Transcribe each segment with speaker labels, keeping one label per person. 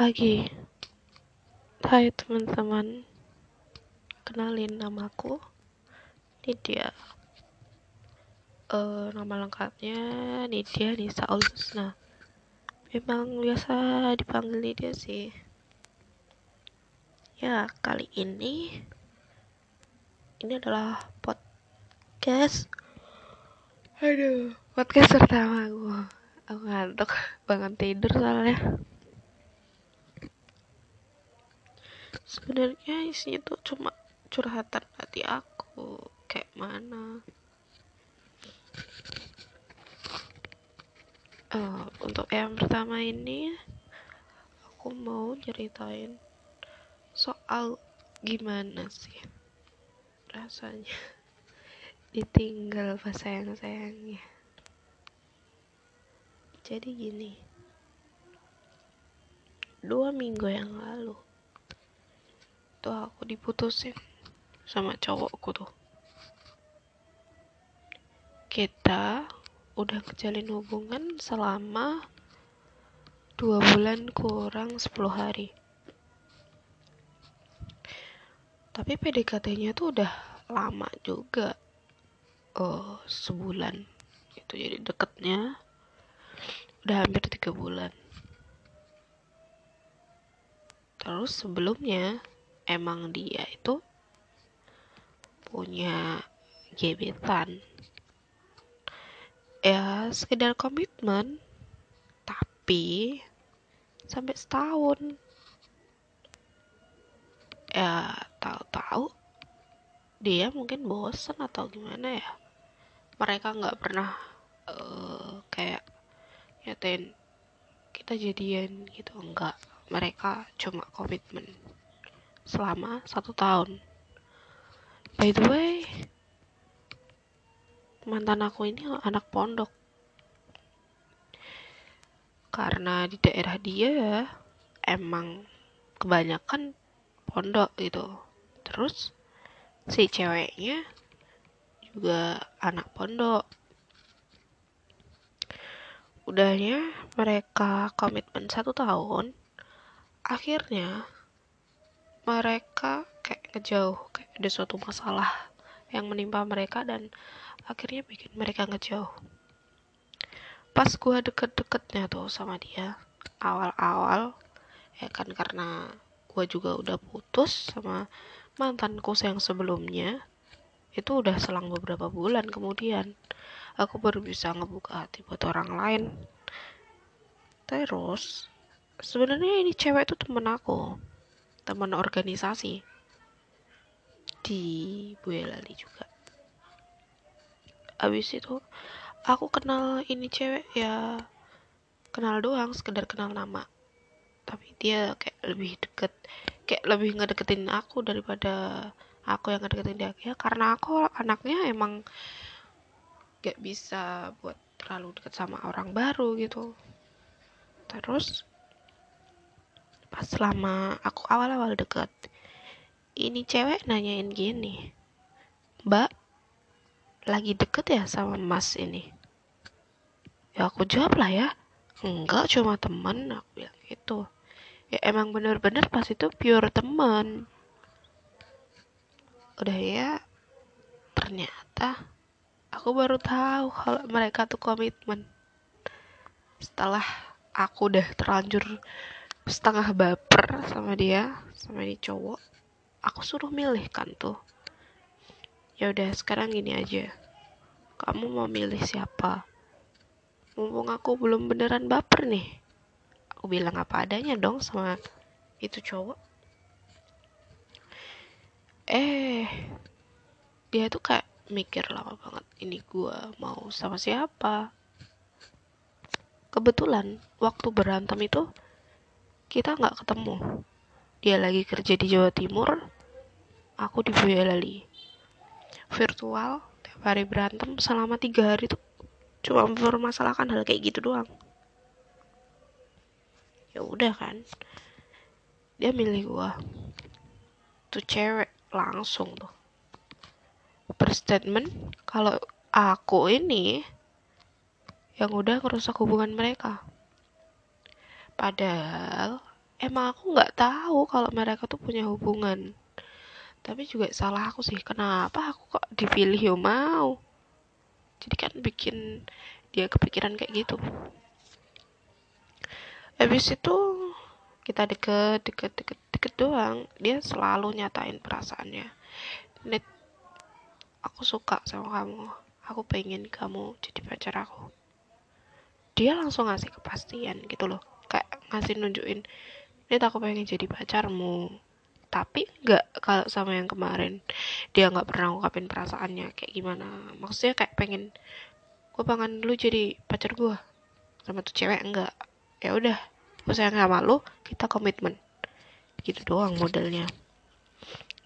Speaker 1: pagi. Hai teman-teman. Kenalin namaku Nidia. Uh, nama lengkapnya Nidia Nisa Ulusna. Memang biasa dipanggil Nidia sih. Ya, kali ini ini adalah podcast aduh podcast pertama gue aku ngantuk bangun tidur soalnya sebenarnya isinya tuh cuma curhatan hati aku. Kayak mana? Uh, untuk yang pertama ini aku mau ceritain soal gimana sih rasanya ditinggal pas sayang-sayangnya. Jadi gini dua minggu yang lalu tuh aku diputusin sama cowokku tuh. Kita udah kejalin hubungan selama dua bulan kurang 10 hari. Tapi PDKT-nya tuh udah lama juga. Oh sebulan. Itu jadi deketnya udah hampir tiga bulan. Terus sebelumnya emang dia itu punya gebetan. Ya sekedar komitmen tapi sampai setahun. Ya tahu-tahu dia mungkin bosen atau gimana ya. Mereka nggak pernah uh, kayak nyatain kita jadian gitu. Enggak mereka cuma komitmen selama satu tahun. By the way mantan aku ini anak pondok. Karena di daerah dia emang kebanyakan pondok gitu. Terus si ceweknya juga anak pondok. Udahnya mereka komitmen satu tahun akhirnya mereka kayak ngejauh kayak ada suatu masalah yang menimpa mereka dan akhirnya bikin mereka ngejauh. Pas gue deket-deketnya tuh sama dia awal-awal ya kan karena gue juga udah putus sama mantanku yang sebelumnya itu udah selang beberapa bulan kemudian. Aku baru bisa ngebuka hati buat orang lain. Terus sebenarnya ini cewek itu temen aku teman organisasi. Di Boyolali juga. Abis itu aku kenal ini cewek ya kenal doang sekedar kenal nama. Tapi dia kayak lebih deket kayak lebih ngedeketin aku daripada aku yang ngedeketin dia. Ya karena aku anaknya emang gak bisa buat terlalu deket sama orang baru gitu. Terus pas selama aku awal-awal deket ini cewek nanyain gini mbak lagi deket ya sama mas ini? Ya aku jawab lah ya enggak cuma temen aku bilang gitu. Ya emang bener-bener pas itu pure temen. Udah ya ternyata aku baru tahu kalau mereka tuh komitmen. Setelah aku udah terlanjur setengah baper sama dia sama ini cowok aku suruh milih kan tuh. Ya udah sekarang gini aja. Kamu mau milih siapa? Mumpung aku belum beneran baper nih. Aku bilang apa adanya dong sama itu cowok. Eh dia tuh kayak mikir lama banget ini gua mau sama siapa? Kebetulan waktu berantem itu kita nggak ketemu. Dia lagi kerja di Jawa Timur aku di Boyolali. Virtual tiap hari berantem selama tiga hari tuh. Cuma mempermasalahkan hal kayak gitu doang. Ya udah kan. Dia milih gua. Tuh cewek langsung tuh. Berstatement kalau aku ini yang udah ngerusak hubungan mereka Padahal emang aku nggak tahu kalau mereka tuh punya hubungan. Tapi juga salah aku sih kenapa aku kok dipilih yo mau? Jadi kan bikin dia kepikiran kayak gitu. Habis itu kita deket deket deket deket doang. Dia selalu nyatain perasaannya. Net aku suka sama kamu. Aku pengen kamu jadi pacar aku. Dia langsung ngasih kepastian gitu loh ngasih nunjukin net aku pengen jadi pacarmu. Tapi nggak kalau sama yang kemarin dia nggak pernah ngungkapin perasaannya kayak gimana. Maksudnya kayak pengen gue pengen lu jadi pacar gue sama tuh cewek enggak ya udah gue sayang sama lu kita komitmen. Gitu doang modelnya.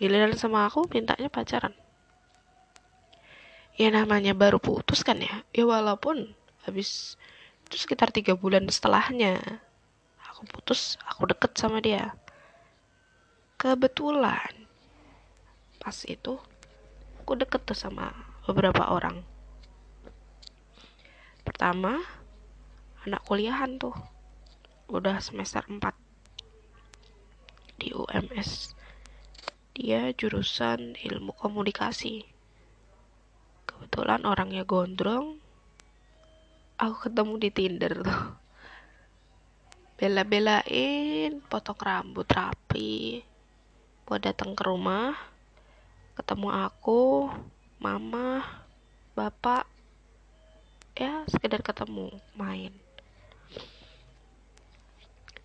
Speaker 1: Giliran sama aku mintanya pacaran. Ya namanya baru putus kan ya? Ya walaupun habis itu sekitar tiga bulan setelahnya aku putus aku deket sama dia. Kebetulan pas itu aku deket tuh sama beberapa orang. Pertama anak kuliahan tuh udah semester 4 di UMS dia jurusan ilmu komunikasi. Kebetulan orangnya gondrong. Aku ketemu di Tinder tuh bela-belain potong rambut rapi. Buat datang ke rumah ketemu aku mama bapak ya sekedar ketemu main.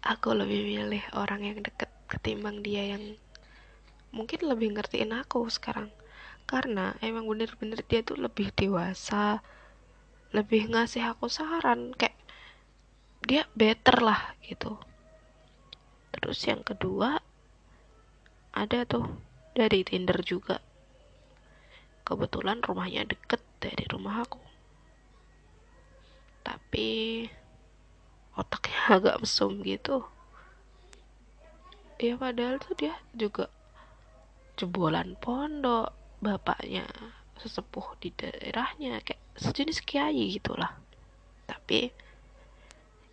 Speaker 1: Aku lebih milih orang yang deket ketimbang dia yang mungkin lebih ngertiin aku sekarang. Karena emang bener-bener dia tuh lebih dewasa lebih ngasih aku saran. Kayak dia better lah gitu. Terus yang kedua ada tuh dari Tinder juga. Kebetulan rumahnya deket dari rumah aku. Tapi otaknya agak mesum gitu. Ya padahal tuh dia juga jebolan pondok bapaknya sesepuh di daerahnya kayak sejenis kiai gitulah. Tapi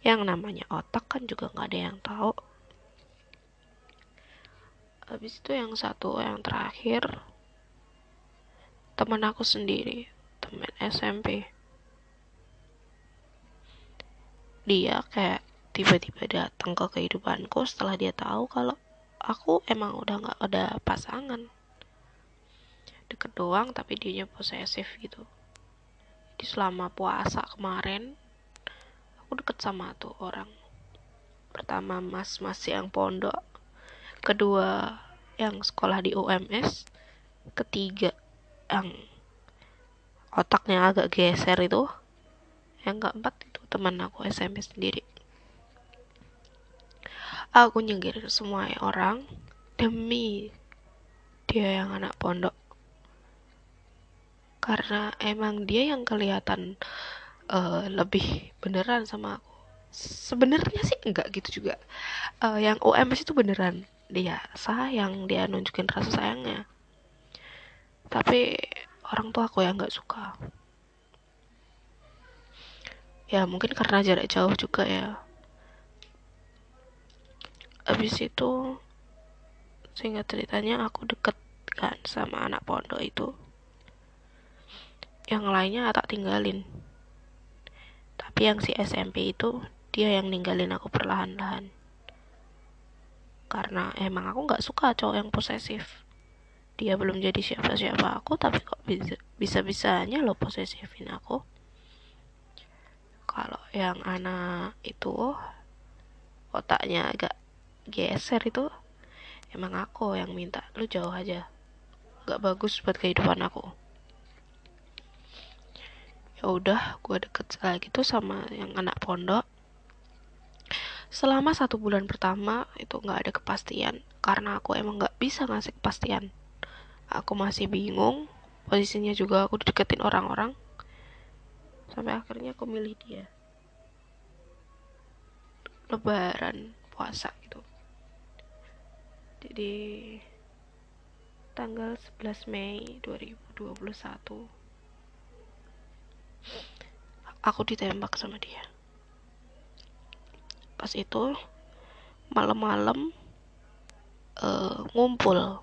Speaker 1: yang namanya otak kan juga nggak ada yang tahu. Habis itu yang satu yang terakhir teman aku sendiri teman SMP dia kayak tiba-tiba datang ke kehidupanku setelah dia tahu kalau aku emang udah nggak ada pasangan. Deket doang tapi dia posesif gitu. Jadi selama puasa kemarin aku deket sama tuh orang. Pertama mas mas yang pondok. Kedua yang sekolah di UMS ketiga yang otaknya agak geser itu. Yang keempat itu teman aku SMP sendiri. Aku nyengir semua orang demi dia yang anak pondok. Karena emang dia yang kelihatan uh, lebih beneran sama aku sebenarnya sih enggak gitu juga. Uh, yang OMS itu beneran dia sayang dia nunjukin rasa sayangnya. Tapi orang tua aku yang nggak suka. Ya mungkin karena jarak jauh juga ya. Abis itu sehingga ceritanya aku deket kan sama anak pondok itu. Yang lainnya tak tinggalin. Tapi yang si SMP itu dia yang ninggalin aku perlahan-lahan. Karena emang aku nggak suka cowok yang posesif. Dia belum jadi siapa-siapa aku tapi kok bisa bisanya lo posesifin aku. Kalau yang anak itu otaknya agak geser itu emang aku yang minta. Lu jauh aja. Gak bagus buat kehidupan aku. Ya udah gue deket lagi tuh sama yang anak pondok selama satu bulan pertama itu nggak ada kepastian. Karena aku emang nggak bisa ngasih kepastian. Aku masih bingung. Posisinya juga aku deketin orang-orang. Sampai akhirnya aku milih dia. Lebaran puasa gitu. Jadi tanggal 11 Mei 2021 aku ditembak sama dia pas itu malam-malam uh, ngumpul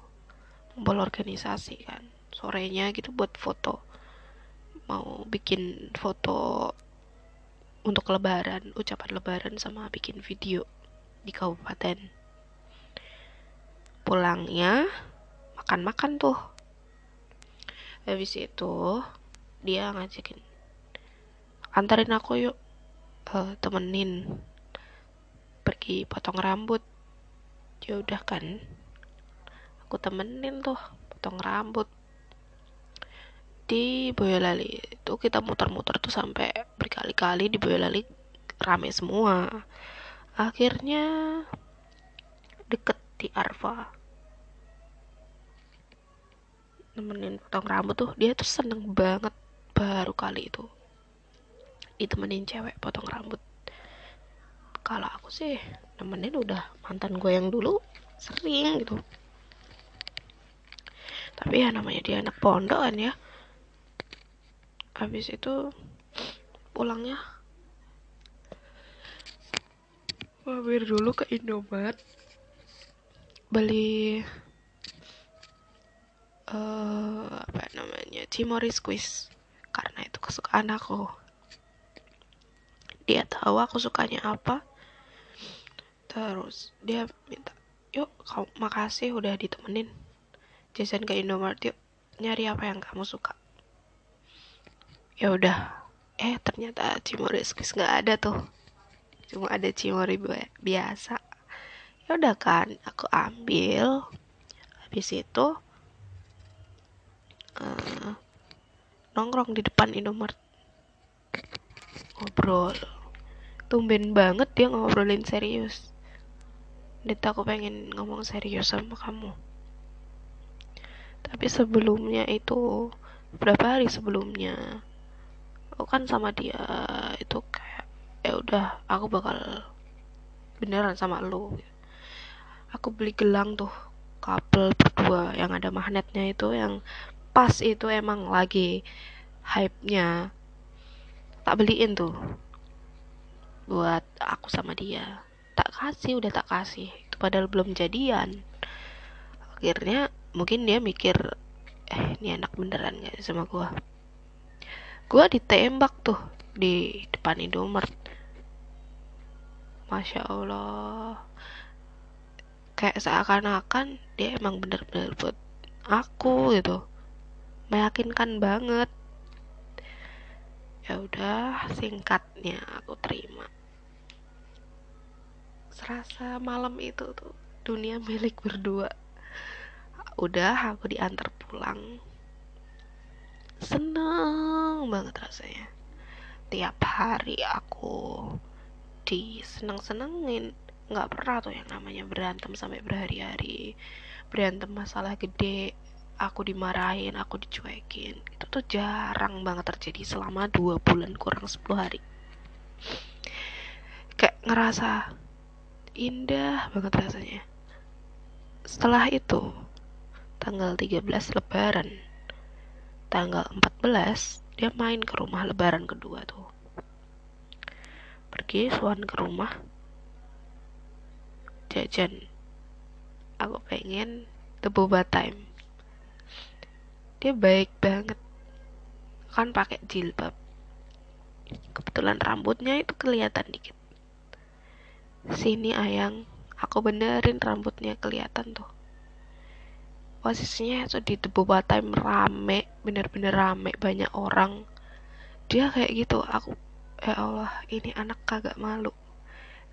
Speaker 1: ngumpul organisasi kan. Sorenya gitu buat foto. Mau bikin foto untuk lebaran ucapan lebaran sama bikin video di kabupaten. Pulangnya makan-makan tuh. Habis itu dia ngajakin antarin aku yuk uh, temenin pergi potong rambut. Ya udah kan aku temenin tuh potong rambut. Di Boyolali itu kita muter-muter tuh sampai berkali-kali di Boyolali rame semua. Akhirnya deket di Arfa. Nemenin potong rambut tuh dia tuh seneng banget baru kali itu. Ditemenin cewek potong rambut kalau aku sih nemenin udah mantan gue yang dulu sering gitu. Tapi ya namanya dia anak pondok kan ya. Habis itu pulangnya mampir dulu ke Indomaret. Beli uh, apa namanya Cimory Squeeze. Karena itu kesukaan aku. Dia tahu aku sukanya apa terus dia minta yuk kau makasih udah ditemenin. Jajan ke Indomaret yuk nyari apa yang kamu suka. Ya udah. Eh ternyata cimori squeeze nggak ada tuh. Cuma ada cimori biasa. Ya udah kan aku ambil. Habis itu uh, nongkrong di depan Indomaret. Ngobrol. Tumben banget dia ngobrolin serius Dita aku pengen ngomong serius sama kamu. Tapi sebelumnya itu berapa hari sebelumnya aku kan sama dia itu kayak ya udah aku bakal beneran sama lu. Aku beli gelang tuh couple berdua yang ada magnetnya itu yang pas itu emang lagi hype-nya. Tak beliin tuh buat aku sama dia tak kasih udah tak kasih. Itu padahal belum jadian. Akhirnya mungkin dia mikir eh ini anak beneran gak sama gua? Gua ditembak tuh di depan Indomaret. Masya Allah. Kayak seakan-akan dia emang bener-bener buat aku gitu. Meyakinkan banget. Ya udah singkatnya aku terima serasa malam itu tuh dunia milik berdua. Udah aku diantar pulang. Seneng banget rasanya. Tiap hari aku diseneng-senengin. Nggak pernah tuh yang namanya berantem sampai berhari-hari. Berantem masalah gede aku dimarahin aku dicuekin. Itu tuh jarang banget terjadi selama dua bulan kurang 10 hari. Kayak ngerasa indah banget rasanya. Setelah itu tanggal 13 lebaran. Tanggal 14 dia main ke rumah lebaran kedua tuh. Pergi suan ke rumah. Jajan. Aku pengen boba time dia baik banget. Kan pakai jilbab. Kebetulan rambutnya itu kelihatan dikit sini ayang. Aku benerin rambutnya kelihatan tuh. Posisinya itu di debu time rame bener-bener rame banyak orang. Dia kayak gitu aku ya Allah ini anak kagak malu.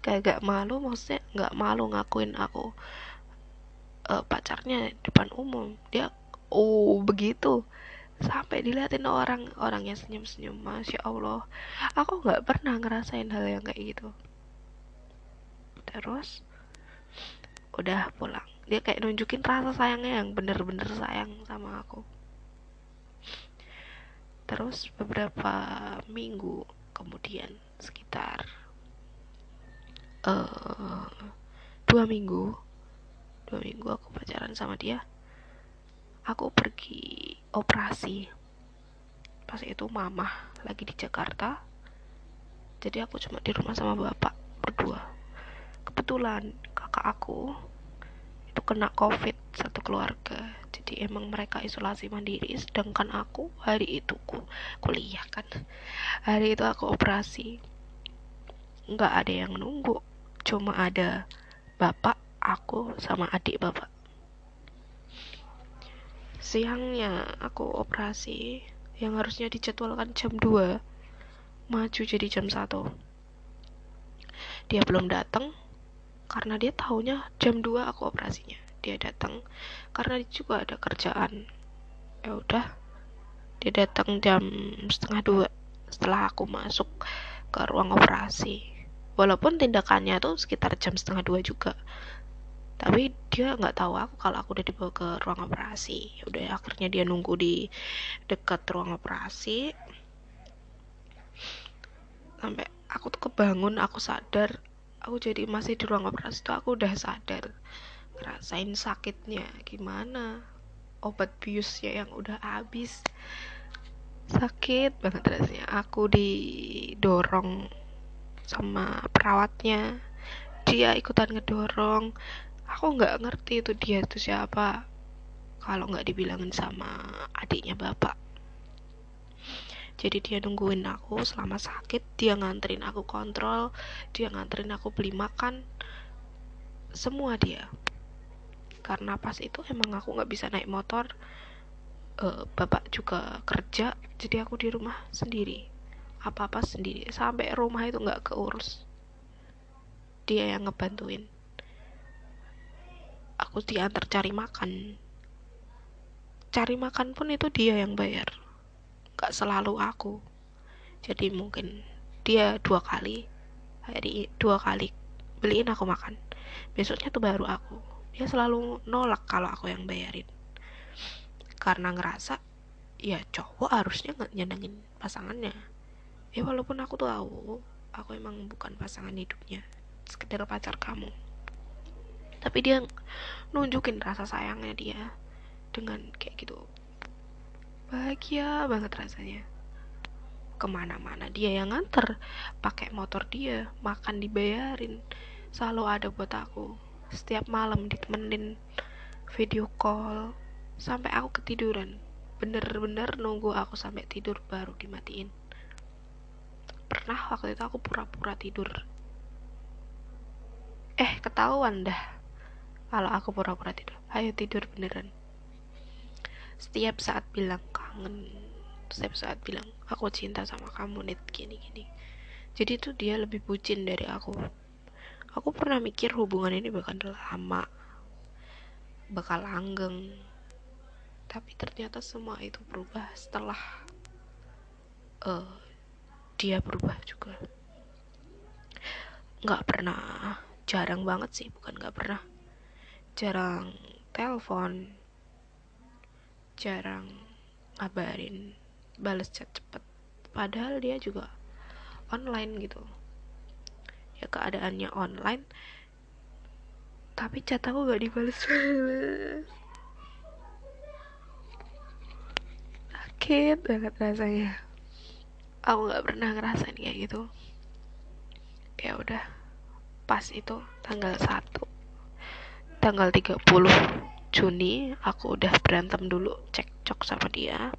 Speaker 1: Kagak malu maksudnya nggak malu ngakuin aku uh, pacarnya depan umum. Dia oh begitu? Sampai dilihatin orang orangnya senyum-senyum masya Allah. Aku nggak pernah ngerasain hal yang kayak gitu terus udah pulang. Dia kayak nunjukin rasa sayangnya yang bener-bener sayang sama aku. Terus beberapa minggu kemudian sekitar uh, dua minggu dua minggu aku pacaran sama dia aku pergi operasi. Pas itu mama lagi di Jakarta. Jadi aku cuma di rumah sama bapak berdua kebetulan kakak aku itu kena covid satu keluarga. Jadi emang mereka isolasi mandiri sedangkan aku hari itu ku kuliah kan. Hari itu aku operasi. Nggak ada yang nunggu cuma ada bapak aku sama adik bapak. Siangnya aku operasi yang harusnya dijadwalkan jam 2 maju jadi jam 1 dia belum datang karena dia taunya jam 2 aku operasinya. Dia datang karena dia juga ada kerjaan. Ya udah. Dia datang jam setengah dua setelah aku masuk ke ruang operasi. Walaupun tindakannya tuh sekitar jam setengah dua juga. Tapi dia nggak tahu aku kalau aku udah dibawa ke ruang operasi. Ya udah akhirnya dia nunggu di dekat ruang operasi. Sampai aku tuh kebangun aku sadar aku jadi masih di ruang operasi tuh aku udah sadar ngerasain sakitnya gimana. Obat biusnya yang udah habis. Sakit banget rasanya. Aku didorong sama perawatnya. Dia ikutan ngedorong. Aku nggak ngerti itu dia itu siapa. Kalau nggak dibilangin sama adiknya bapak jadi dia nungguin aku selama sakit dia nganterin aku kontrol dia nganterin aku beli makan. Semua dia. Karena pas itu emang aku nggak bisa naik motor uh, bapak juga kerja jadi aku di rumah sendiri. Apa apa sendiri. Sampai rumah itu nggak keurus. Dia yang ngebantuin. Aku diantar cari makan. Cari makan pun itu dia yang bayar gak selalu aku. Jadi mungkin dia dua kali hari dua kali beliin aku makan. Besoknya tuh baru aku. Dia selalu nolak kalau aku yang bayarin. Karena ngerasa ya cowok harusnya nggak nyenengin pasangannya. Ya walaupun aku tuh tahu aku emang bukan pasangan hidupnya sekedar pacar kamu. Tapi dia nunjukin rasa sayangnya dia dengan kayak gitu bahagia banget rasanya. Ke mana-mana dia yang nganter. Pakai motor dia makan dibayarin. Selalu ada buat aku. Setiap malam ditemenin video call. Sampai aku ketiduran. Bener-bener nunggu aku sampai tidur baru dimatiin. Pernah waktu itu aku pura-pura tidur. Eh ketahuan dah. Kalau aku pura-pura tidur ayo tidur beneran. Setiap saat bilang kangen. Setiap saat bilang aku cinta sama kamu net gini gini. Jadi tuh dia lebih bucin dari aku. Aku pernah mikir hubungan ini bakal lama bakal langgeng. Tapi ternyata semua itu berubah setelah uh, dia berubah juga. Nggak pernah jarang banget sih bukan nggak pernah. Jarang telepon jarang ngabarin balas chat cepet. Padahal dia juga online gitu. Ya keadaannya online tapi chat aku gak dibales. Sakit banget rasanya. Aku gak pernah ngerasain kayak gitu. Ya udah pas itu tanggal 1 tanggal 30 Juni aku udah berantem dulu cekcok sama dia.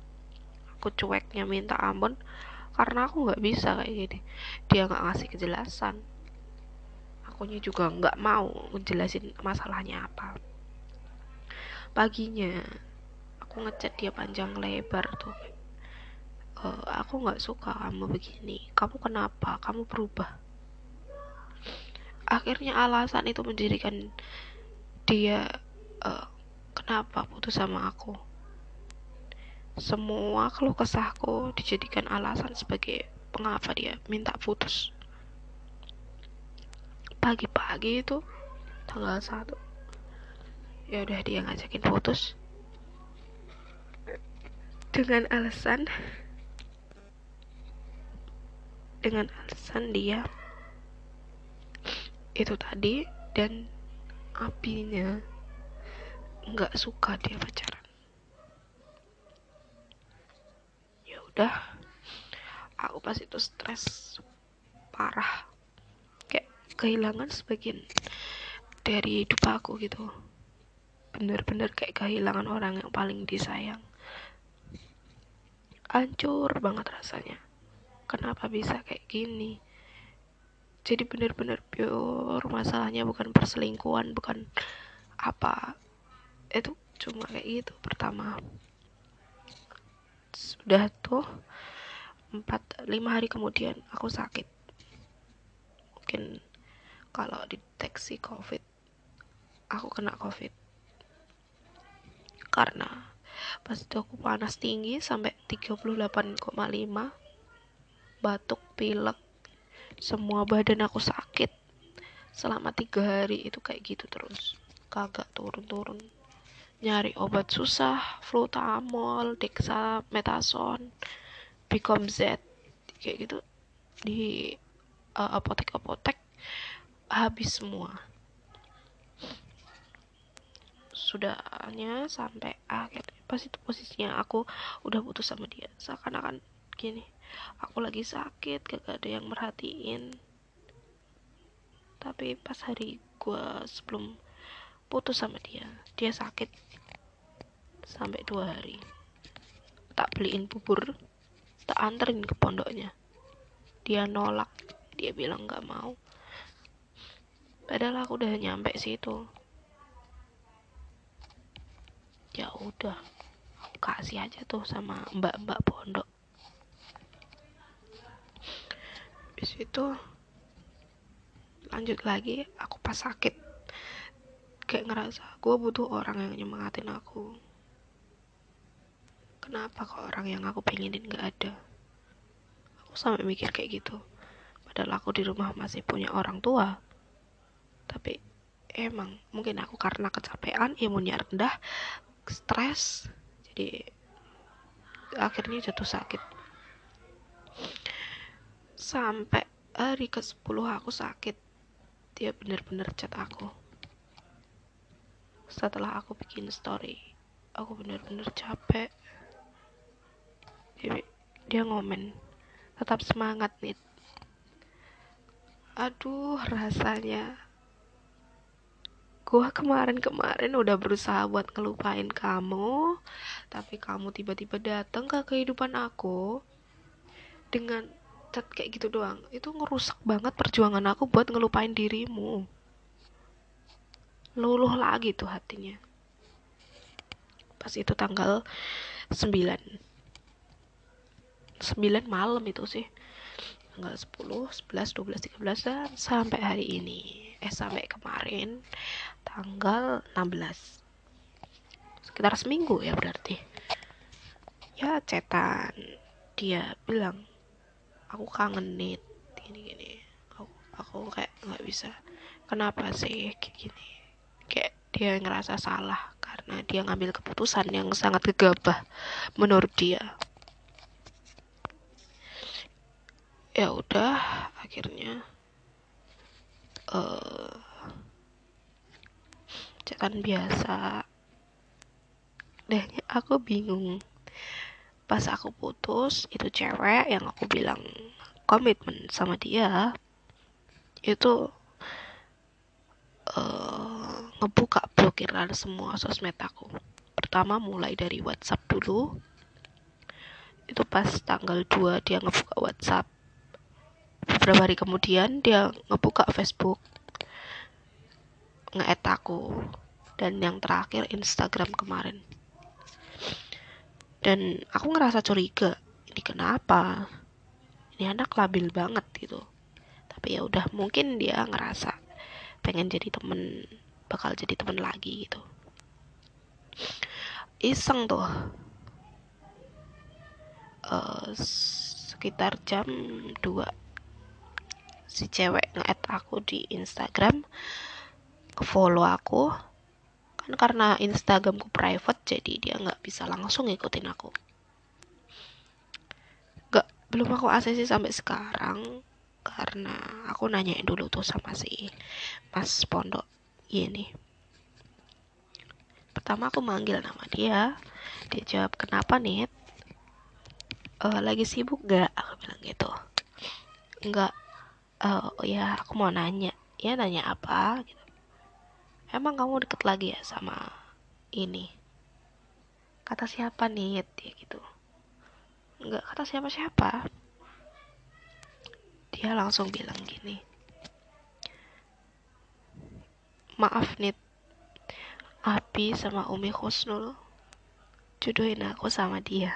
Speaker 1: Aku cueknya minta ampun karena aku nggak bisa kayak gini. Dia nggak ngasih kejelasan. Akunya juga nggak mau ngejelasin masalahnya apa. Paginya aku ngechat dia panjang lebar tuh. E, aku nggak suka kamu begini. Kamu kenapa? Kamu berubah. Akhirnya alasan itu menjadikan dia uh, kenapa putus sama aku? Semua keluh kesahku dijadikan alasan sebagai pengapa dia minta putus. Pagi-pagi itu tanggal 1 ya udah dia ngajakin putus. Dengan alasan dengan alasan dia itu tadi dan apinya nggak suka dia pacaran. Ya udah aku pas itu stres parah kayak kehilangan sebagian dari hidup aku gitu. Bener-bener kayak kehilangan orang yang paling disayang. Hancur banget rasanya. Kenapa bisa kayak gini? Jadi bener-bener pure masalahnya bukan perselingkuhan bukan apa itu cuma kayak gitu pertama. Sudah tuh empat lima hari kemudian aku sakit. Mungkin kalau deteksi covid aku kena covid. Karena pas itu aku panas tinggi sampai 38,5 batuk pilek semua badan aku sakit. Selama tiga hari itu kayak gitu terus. Kagak turun-turun nyari obat susah flutamol dexamethasone Bicom Z kayak gitu di uh, apotek-apotek habis semua. Sudahnya sampai akhir pas itu posisinya aku udah putus sama dia seakan-akan gini aku lagi sakit gak ada yang merhatiin. Tapi pas hari gue sebelum putus sama dia. Dia sakit sampai dua hari. Tak beliin bubur. Tak anterin ke pondoknya. Dia nolak. Dia bilang gak mau. Padahal aku udah nyampe situ. Ya udah. Kasih aja tuh sama mbak-mbak pondok. Habis itu lanjut lagi. Aku pas sakit kayak ngerasa gue butuh orang yang nyemangatin aku. Kenapa kok orang yang aku pengenin gak ada? Aku sampai mikir kayak gitu. Padahal aku di rumah masih punya orang tua. Tapi emang mungkin aku karena kecapean imunnya rendah stres jadi akhirnya jatuh sakit. Sampai hari ke 10 aku sakit. Dia bener-bener chat aku setelah aku bikin story aku bener-bener capek dia, ngomen tetap semangat nih aduh rasanya Gua kemarin-kemarin udah berusaha buat ngelupain kamu, tapi kamu tiba-tiba datang ke kehidupan aku dengan chat kayak gitu doang. Itu ngerusak banget perjuangan aku buat ngelupain dirimu. Luluh lagi tuh hatinya. Pas itu tanggal 9. 9 malam itu sih. Tanggal 10, 11, 12, 13 dan sampai hari ini. Eh sampai kemarin tanggal 16 sekitar seminggu ya berarti ya cetan dia bilang aku kangen nih gini gini aku, aku kayak nggak bisa kenapa sih kayak gini kayak dia ngerasa salah karena dia ngambil keputusan yang sangat gegabah menurut dia. Ya udah akhirnya uh, cetan biasa. Deh aku bingung. Pas aku putus itu cewek yang aku bilang komitmen sama dia itu uh, ngebuka blokiran semua sosmed aku. Pertama mulai dari WhatsApp dulu. Itu pas tanggal 2 dia ngebuka WhatsApp. Beberapa hari kemudian dia ngebuka Facebook. Nge-add aku. Dan yang terakhir Instagram kemarin. Dan aku ngerasa curiga ini kenapa? Ini anak labil banget gitu. Tapi ya udah mungkin dia ngerasa pengen jadi temen bakal jadi temen lagi gitu. Iseng tuh. Uh, sekitar jam 2 si cewek nge-add aku di Instagram follow aku. Kan karena Instagramku private jadi dia nggak bisa langsung ngikutin aku. Nggak belum aku aksesi sampai sekarang karena aku nanyain dulu tuh sama si mas pondok ini pertama aku manggil nama dia. Dia jawab kenapa nih uh, lagi sibuk gak aku bilang gitu. Enggak uh, ya aku mau nanya. Ya nanya apa? Gitu. Emang kamu deket lagi ya sama ini? Kata siapa nih ya gitu. Nggak kata siapa-siapa. Dia langsung bilang gini maaf nih Abi sama Umi Khusnul jodohin aku sama dia.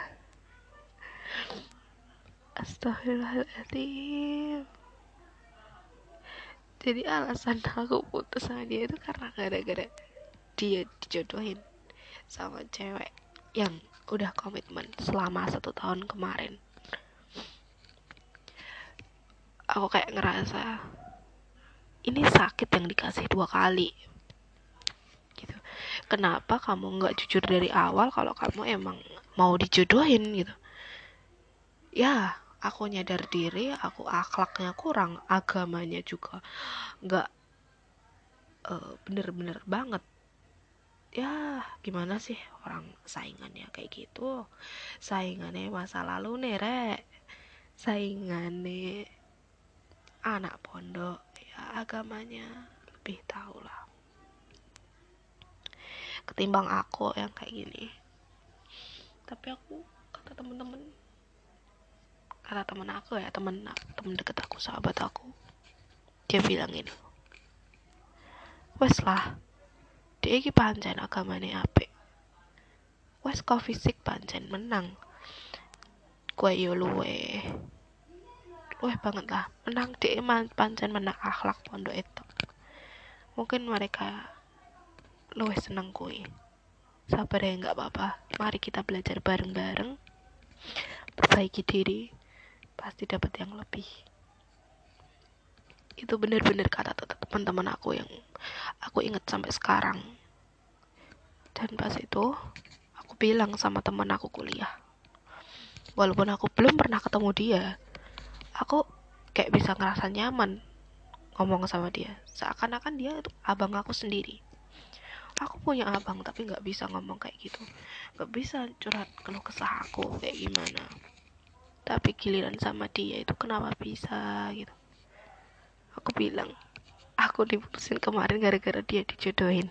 Speaker 1: Astagfirullahaladzim jadi alasan aku putus sama dia itu karena gara-gara dia dijodohin sama cewek yang udah komitmen selama satu tahun kemarin. Aku kayak ngerasa ini sakit yang dikasih dua kali. Gitu. Kenapa kamu nggak jujur dari awal kalau kamu emang mau dijodohin gitu? Ya aku nyadar diri aku akhlaknya kurang agamanya juga nggak uh, bener-bener banget. Ya gimana sih orang saingannya kayak gitu? Saingannya masa lalu nih rek. Saingannya anak pondok ya agamanya lebih tahu lah ketimbang aku yang kayak gini. Tapi aku kata temen-temen kata temen aku ya temen temen deket aku sahabat aku dia bilang ini wes lah dia iki pancen agamane apik. Wes kau fisik pancen menang. Kue yo luwe luwe banget lah. Menang dia pancen menang akhlak pondok itu mungkin mereka luwe seneng kue sabar ya nggak apa-apa. Mari kita belajar bareng-bareng. Perbaiki diri. Pasti dapat yang lebih. Itu bener-bener kata teman-teman aku yang aku inget sampai sekarang. Dan pas itu aku bilang sama teman aku kuliah. Walaupun aku belum pernah ketemu dia aku kayak bisa ngerasa nyaman ngomong sama dia. Seakan-akan dia itu abang aku sendiri. Aku punya abang tapi nggak bisa ngomong kayak gitu. Nggak bisa curhat keluh kesah aku kayak gimana. Tapi giliran sama dia itu kenapa bisa gitu. Aku bilang aku diputusin kemarin gara-gara dia dijodohin.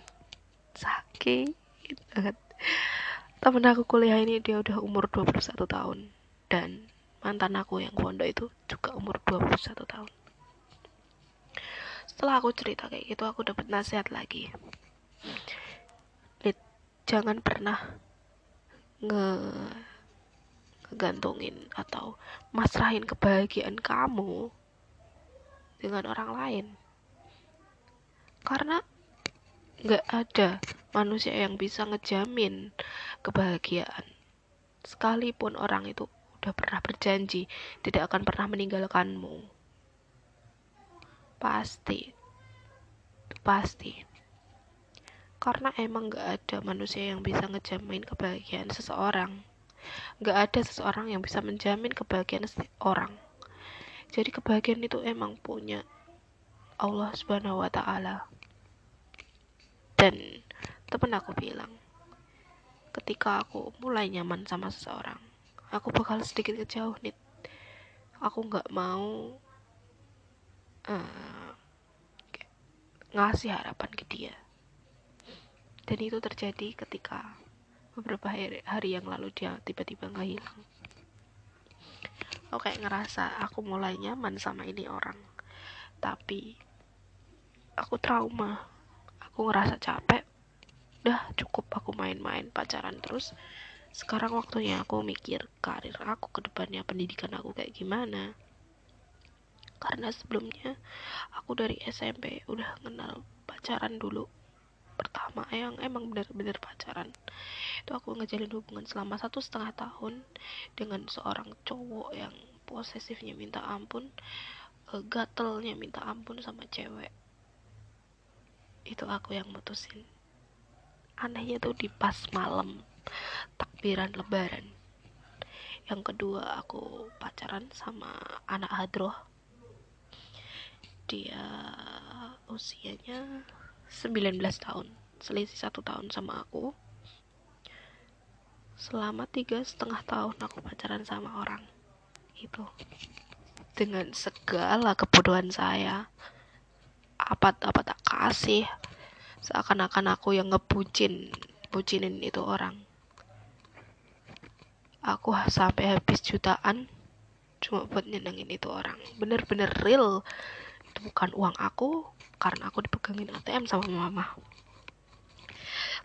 Speaker 1: Sakit banget. Temen aku kuliah ini dia udah umur 21 tahun dan mantan aku yang pondok itu juga umur 21 tahun. Setelah aku cerita kayak gitu aku dapat nasihat lagi. Lid, jangan pernah nge ngegantungin atau masrahin kebahagiaan kamu dengan orang lain. Karena nggak ada manusia yang bisa ngejamin kebahagiaan sekalipun orang itu udah pernah berjanji tidak akan pernah meninggalkanmu pasti pasti karena emang gak ada manusia yang bisa ngejamin kebahagiaan seseorang Gak ada seseorang yang bisa menjamin kebahagiaan orang. Jadi kebahagiaan itu emang punya Allah Subhanahu wa taala. Dan temen aku bilang, ketika aku mulai nyaman sama seseorang, aku bakal sedikit kejauh nih. Aku nggak mau uh, ngasih harapan ke dia. Dan itu terjadi ketika beberapa hari, hari yang lalu dia tiba-tiba nggak hilang. Aku kayak ngerasa aku mulai nyaman sama ini orang. Tapi aku trauma. Aku ngerasa capek. Udah cukup aku main-main pacaran terus sekarang waktunya aku mikir karir aku ke depannya pendidikan aku kayak gimana. Karena sebelumnya aku dari SMP udah kenal pacaran dulu. Pertama yang emang bener-bener pacaran. Itu aku ngejalin hubungan selama satu setengah tahun dengan seorang cowok yang posesifnya minta ampun uh, gatelnya minta ampun sama cewek. Itu aku yang mutusin. Anehnya tuh di pas malam takbiran lebaran. Yang kedua aku pacaran sama anak hadroh. Dia usianya 19 tahun selisih satu tahun sama aku. Selama tiga setengah tahun aku pacaran sama orang itu dengan segala kebodohan saya apa apa tak kasih seakan-akan aku yang ngebucin bucinin itu orang aku sampai habis jutaan cuma buat nyenengin itu orang. Bener-bener real. Itu bukan uang aku karena aku dipegangin ATM sama mama.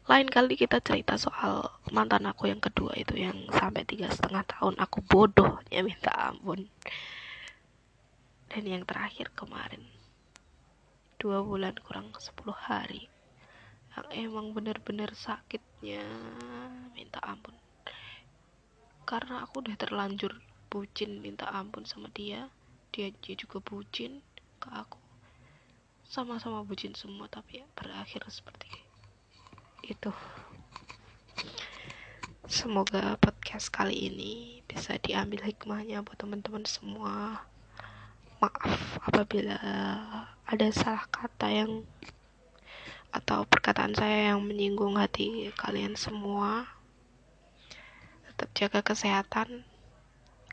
Speaker 1: Lain kali kita cerita soal mantan aku yang kedua itu yang sampai tiga setengah tahun aku bodohnya minta ampun. Dan yang terakhir kemarin. Dua bulan kurang sepuluh hari. Yang emang bener-bener sakitnya minta ampun karena aku udah terlanjur bucin minta ampun sama dia. Dia, dia juga bucin ke aku. Sama-sama bucin semua tapi berakhir seperti itu. Semoga podcast kali ini bisa diambil hikmahnya buat teman-teman semua. Maaf apabila ada salah kata yang atau perkataan saya yang menyinggung hati kalian semua tetap jaga kesehatan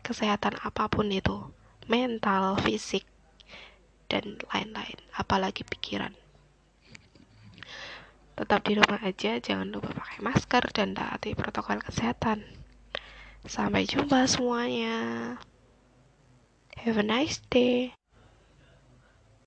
Speaker 1: kesehatan apa pun itu mental fisik dan lain-lain apalagi pikiran Tetap di rumah aja, jangan lupa pakai masker dan taati protokol kesehatan. Sampai jumpa semuanya. Have a nice day.